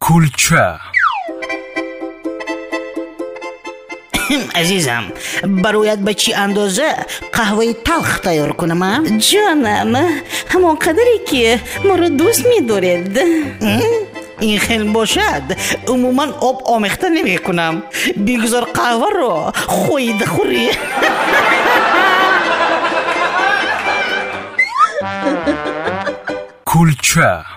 کلچه. عزیزم برایت به چی اندازه قهوه تلخ تیار کنم جانم همون قدری که ما رو دوست میدارید. این خیلی باشد. عموما آب آمیخته نمی کنم. بگذار قهوه رو خوید خوری. کلچه.